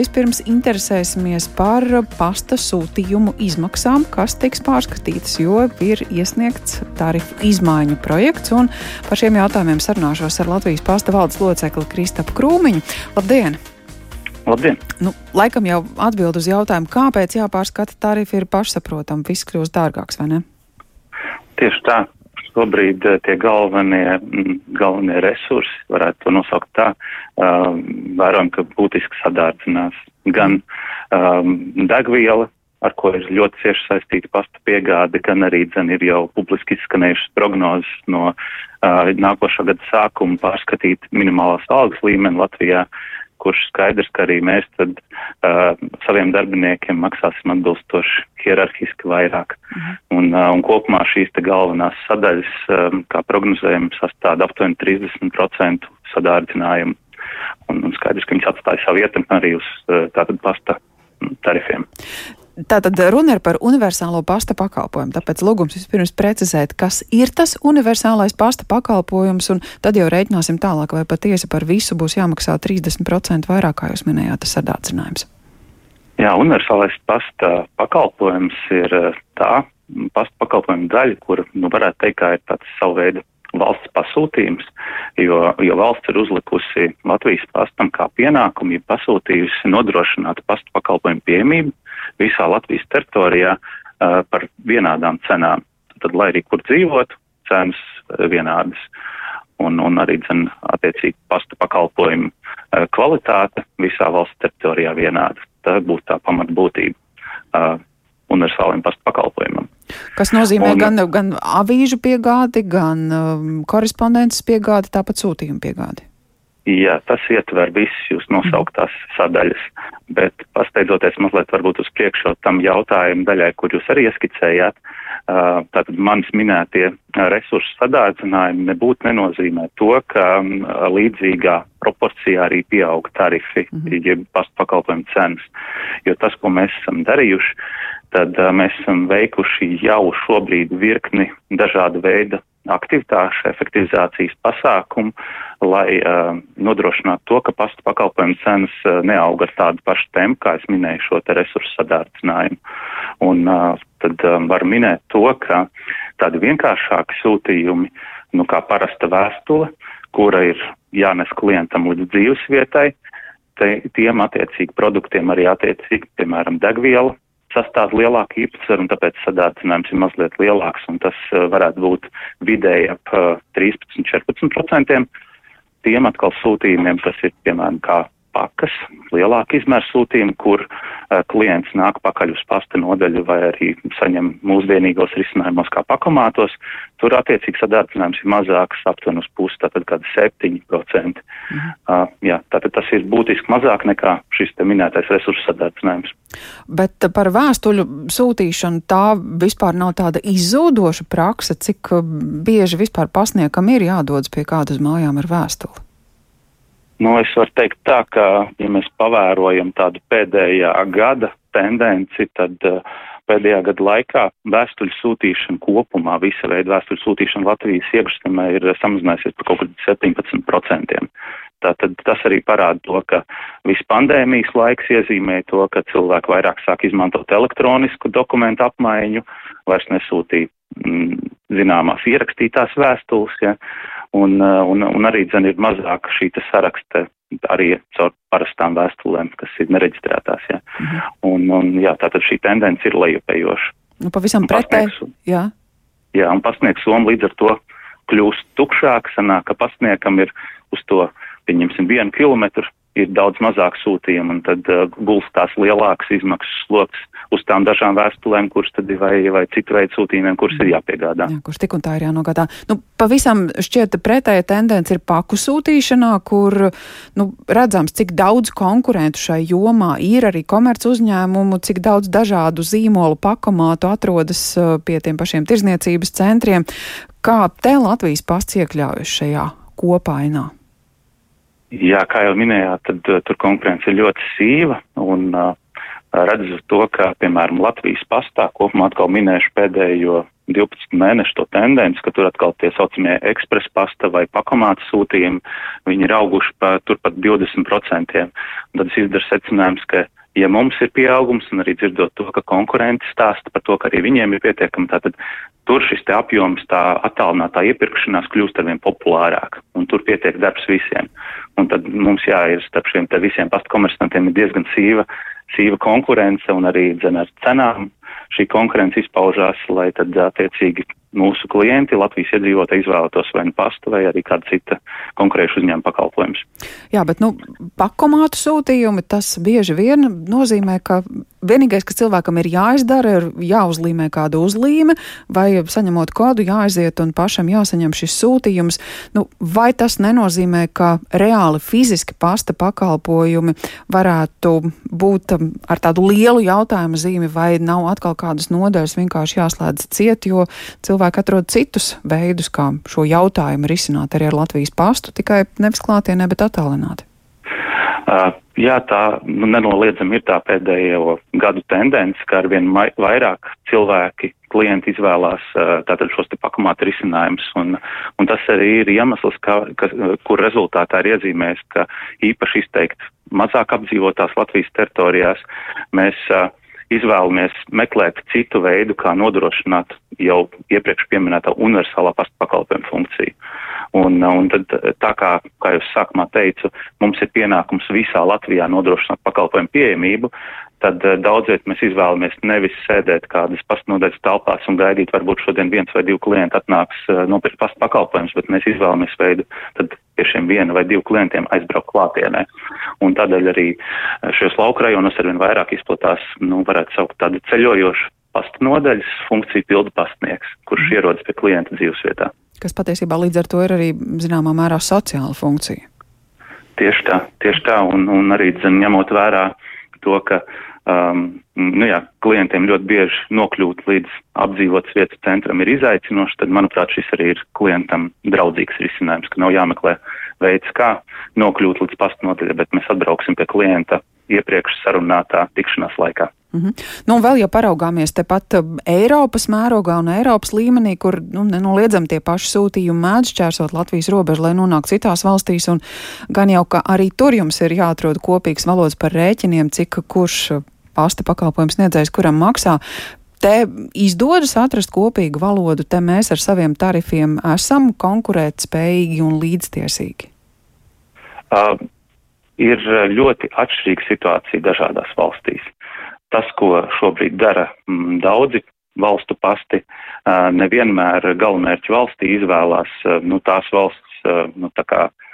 Vispirms interesēsimies par pasta sūtījumu izmaksām, kas tiks pārskatītas, jo ir iesniegts tarifu izmaiņu projekts, un par šiem jautājumiem sarunāšos ar Latvijas pasta valdes locekli Kristapu Krūmiņu. Labdien! Labdien! Nu, laikam jau atbild uz jautājumu, kāpēc jāpārskata tarifi ir pašsaprotami, viss kļūst dārgāks, vai ne? Tieši tā šobrīd eh, tie galvenie, mm, galvenie resursi, varētu to nosaukt tā, um, vērojam, ka būtiski sadārdzinās gan um, degviela, ar ko ir ļoti cieši saistīta pasta piegāde, gan arī dzen ir jau publiski izskanējušas prognozes no uh, nākošā gada sākuma pārskatīt minimālās algas līmeni Latvijā kurš skaidrs, ka arī mēs tad uh, saviem darbiniekiem maksāsim atbilstoši hierarhiski vairāk. Mhm. Un, uh, un kopumā šīs te galvenās sadaļas, um, kā prognozējam, sastāda aptuveni 30% sadārdzinājumu. Un, un skaidrs, ka viņš atstāja savu ietekmi arī uz uh, tātad pasta tarifiem. Tātad runa ir par universālo pasta pakalpojumu. Tāpēc lūgums vispirms precizēt, kas ir tas universālais pasta pakalpojums, un tad jau reiķināsim tālāk, vai patiesi par visu būs jāmaksā 30% vairāk, kā jūs minējāt, tas sadācinājums. Jā, universālais pasta pakalpojums ir eh, tā pasta pakalpojuma daļa, kur, nu, varētu teikt, ir tāds savu veidu valsts pasūtījums, jo, jo valsts ir uzlikusi Latvijas pastam kā pienākumu, ja pasūtījusi nodrošināt pastu pakalpojumu pieejamību visā Latvijas teritorijā uh, par vienādām cenām. Tad, lai arī kur dzīvotu, cenas vienādas. Un, un arī, dzen, attiecīgi, pasta pakalpojumu uh, kvalitāte visā valsts teritorijā vienāda. Tā būtu tā pamatbūtība uh, universālajiem pasta pakalpojumam. Kas nozīmē un, gan, gan avīžu piegādi, gan um, korespondences piegādi, tāpat sūtījumu piegādi. Jā, tas ietver visas jūs nosauktās sadaļas, bet pasteidzoties mazliet varbūt uz priekšu tam jautājumu daļai, kur jūs arī ieskicējāt, tātad manis minētie resursu sadārdzinājumi nebūtu nenozīmē to, ka līdzīgā proporcijā arī pieaug tarifi, mm -hmm. jeb pakalpojumu cenas. Jo tas, ko mēs esam darījuši, tad mēs esam veikuši jau šobrīd virkni dažādu veidu aktivitāšu efektivizācijas pasākumu, lai uh, nodrošinātu to, ka pastu pakalpojumu cenas uh, neauga ar tādu pašu tempu, kā es minēju šo te resursu sadārdzinājumu. Un uh, tad um, var minēt to, ka tādi vienkāršāki sūtījumi, nu kā parasta vēstule, kura ir jānes klientam līdz dzīves vietai, te, tiem attiecīgi produktiem arī attiecīgi, piemēram, degviela sastāv lielāku īpatsvaru, un tāpēc sadārdzinājums ir mazliet lielāks, un tas uh, varētu būt vidēji ap uh, 13-14%. Tiem atkal sūtījumiem, kas ir, piemēram, kā pakas, lielāka izmēra sūtījumi, kur uh, klients nāk pakaļ uz pasta nodaļu vai arī saņem mūsdienīgos risinājumos kā pakomātos. Tur attiecīgi sadarbinājums ir mazāks, aptuveni uz pusi, tātad kādi 7%. Mhm. Uh, jā, tātad tas ir būtiski mazāk nekā šis te minētais resursu sadarbinājums. Bet par vēstuļu sūtīšanu tā vispār nav tāda izzūdoša praksa, cik bieži vispār pasniekam ir jādodas pie kādas mājām ar vēstuli. Nu, es varu teikt tā, ka, ja mēs pavērojam tādu pēdējā gada tendenci, tad uh, pēdējā gada laikā vēstuļu sūtīšana kopumā, visa veida vēstuļu sūtīšana Latvijas iekšzemē ir samazinājusies par kaut kādu 17%. Tātad tas arī parāda to, ka viss pandēmijas laiks iezīmē to, ka cilvēki vairāk sāk izmantot elektronisku dokumentu apmaiņu, vairs nesūtīt mm, zināmās ierakstītās vēstules, ja, un, uh, un, un arī dzen ir mazāk šī saraksta arī caur parastām vēstulēm, kas ir nereģistrētās. Ja. Mhm. Un, un, jā, tātad šī tendence ir lejupējoša. Nu, pavisam pretēji. Jā. jā, un pasniegs soma līdz ar to kļūst tukšāk, sanāk, ka pasniegam ir uz to, pieņemsim, vienu kilometru ir daudz mazāk sūtījumu, un tad uh, gulstās lielāks izmaksas sloks uz tām dažām vēstulēm, kuras tad ir vai, vai citu veidu sūtījumiem, kurus ir jāpiegādā. Jā, kurš tik un tā ir jānogādā. Nu, pavisam šķiet pretēja tendence ir paku sūtīšanā, kur nu, redzams, cik daudz konkurentu šai jomā ir arī komerc uzņēmumu, cik daudz dažādu zīmolu pakomātu atrodas uh, pie tiem pašiem tirzniecības centriem. Kā te Latvijas pasts iekļaujas šajā kopainā? Jā, kā jau minējāt, tad uh, tur konkurence ir ļoti sīva un uh, redzot to, ka, piemēram, Latvijas pastā kopumā atkal minēšu pēdējo 12 mēnešu to tendenci, ka tur atkal tie saucamie ekspresa pasta vai pakomāta sūtījumi, viņi ir auguši pa turpat 20%. Un tad es izdaru secinājums, ka ja mums ir pieaugums un arī dzirdot to, ka konkurenti stāsta par to, ka arī viņiem ir pietiekami, tātad tur šis te apjoms, tā attālinātā iepirkšanās kļūst arvien populārāk, un tur pietiek darbs visiem. Un tad mums jāir starp šiem te visiem pastkomersantiem ir diezgan sīva, sīva konkurence un arī dzen ar cenām šī konkurence izpaužās, lai tad attiecīgi mūsu klienti, Latvijas iedzīvotāji izvēlētos vai nu pastu vai arī kādu citu konkurējušu uzņēmumu pakalpojumus. Jā, bet nu, pakomātu sūtījumi tas bieži vien nozīmē, ka vienīgais, kas cilvēkam ir jāizdara, ir jāuzlīmē kāda uzlīme vai saņemot kodu jāaiziet un pašam jāsaņem šis sūtījums. Nu, vai tas nenozīmē, ka reāli fiziski pasta pakalpojumi varētu būt um, ar tādu lielu jautājumu zīmi vai nav atkal kādas nodaļas vienkārši jāslēdz ciet, jo cilvēki cilvēki atrod citus veidus, kā šo jautājumu risināt arī ar Latvijas pastu, tikai nevis klātienē, bet attālināti? Uh, jā, tā nu, nenoliedzami ir tā pēdējo gadu tendence, ka arvien vairāk cilvēki, klienti izvēlās uh, tātad šos te pakamātu risinājumus, un, un tas arī ir iemesls, ka, ka, kur rezultātā ir iezīmēs, ka īpaši izteikt mazāk apdzīvotās Latvijas teritorijās mēs uh, izvēlamies meklēt citu veidu, kā nodrošināt jau iepriekš pieminētā universālā pakalpojuma funkciju. Un, un tad, tā kā, kā jau sākumā teicu, mums ir pienākums visā Latvijā nodrošināt pakalpojumu pieejamību, tad uh, daudziet mēs izvēlamies nevis sēdēt kādas pastnodaļas telpās un gaidīt, varbūt šodien viens vai divi klienti atnāks uh, nopirkt pastu pakalpojumus, bet mēs izvēlamies veidu tad pie šiem viena vai divu klientiem aizbraukt klātienē. Un tādēļ arī uh, šajos lauka rajonos arvien vairāk izplatās, nu, varētu saukt tādu ceļojošu pasta nodaļas funkciju pildu pastnieks, kurš mm. ierodas pie klienta dzīvesvietā. Kas patiesībā līdz ar to ir arī zināmā mērā sociāla funkcija. Tieši tā, tieši tā, un, un arī zin, ņemot vērā to, ka um, nu jā, klientiem ļoti bieži nokļūt līdz apdzīvotas vietas centram ir izaicinoši, tad, manuprāt, šis arī ir klientam draudzīgs risinājums, ka nav jāmeklē veids, kā nokļūt līdz pastnodaļai, bet mēs atbrauksim pie klienta iepriekš sarunātā tikšanās laikā. Mm -hmm. Nu, un vēl, ja paraugāmies tepat uh, Eiropas mērogā un Eiropas līmenī, kur nu, nenoliedzami tie paši sūtījumi mēdz šķērsot Latvijas robežu, lai nonāktu citās valstīs, un gan jau, ka arī tur jums ir jāatrod kopīgs valodas par rēķiniem, cik kurš pasta pakalpojums sniedzējs kuram maksā. Te izdodas atrast kopīgu valodu, te mēs ar saviem tarifiem esam konkurēt spējīgi un līdztiesīgi. Uh, ir ļoti atšķirīga situācija dažādās valstīs tas, ko šobrīd dara m, mm, daudzi valstu pasti, nevienmēr galamērķu valstī izvēlās nu, tās valsts, nu, tā kā mm,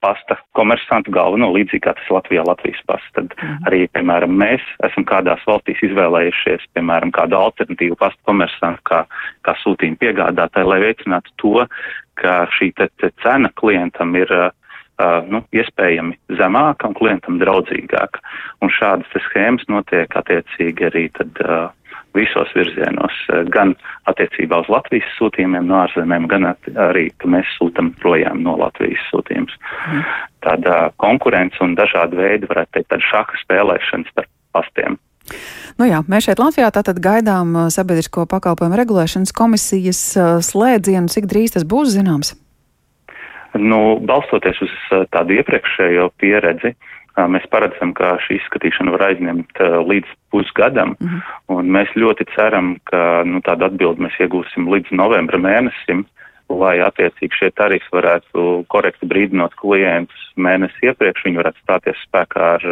pasta komersantu galveno, līdzīgi kā tas Latvijā Latvijas pasta. Tad mm. arī, piemēram, mēs esam kādās valstīs izvēlējušies, piemēram, kādu alternatīvu pasta komersantu, kā, kā sūtījumu piegādātāju, lai veicinātu to, ka šī te, te cena klientam ir uh, nu, iespējami zemāka un klientam draudzīgāka. Un šādas schēmas notiek attiecīgi arī tad, uh, visos virzienos, uh, gan attiecībā uz Latvijas sūtījumiem no ārzemēm, gan arī, ka mēs sūtam projām no Latvijas sūtījumus. Mm. Tāda konkurence un dažādi veidi, varētu teikt, tāda šaha spēlēšana starp pastiem. Nu jā, mēs šeit Latvijā tātad gaidām sabiedrisko pakalpojumu regulēšanas komisijas slēdzienu. Cik drīz tas būs zināms? Nu, balstoties uz tādu iepriekšējo pieredzi, uh, mēs paredzam, ka šī izskatīšana var aizņemt uh, līdz pusgadam, mm -hmm. un mēs ļoti ceram, ka nu, tādu atbildi mēs iegūsim līdz novembra mēnesim, lai attiecīgi šie tarifi varētu korekti brīdinot klientus mēnesi iepriekš, viņi varētu stāties spēkā ar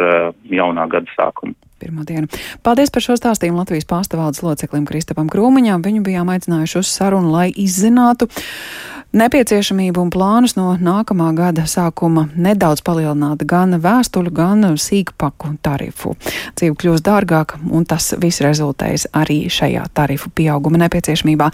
jaunā gada sākumu pirmo dienu. Paldies par šo stāstījumu Latvijas pārstāvvaldes loceklim Kristapam Krūmiņam. Viņu bijām aicinājuši uz sarunu, lai izzinātu nepieciešamību un plānus no nākamā gada sākuma nedaudz palielināt gan vēstuļu, gan sīkpaku tarifu. Dzīve kļūst dārgāka, un tas viss rezultēs arī šajā tarifu pieauguma nepieciešamībā.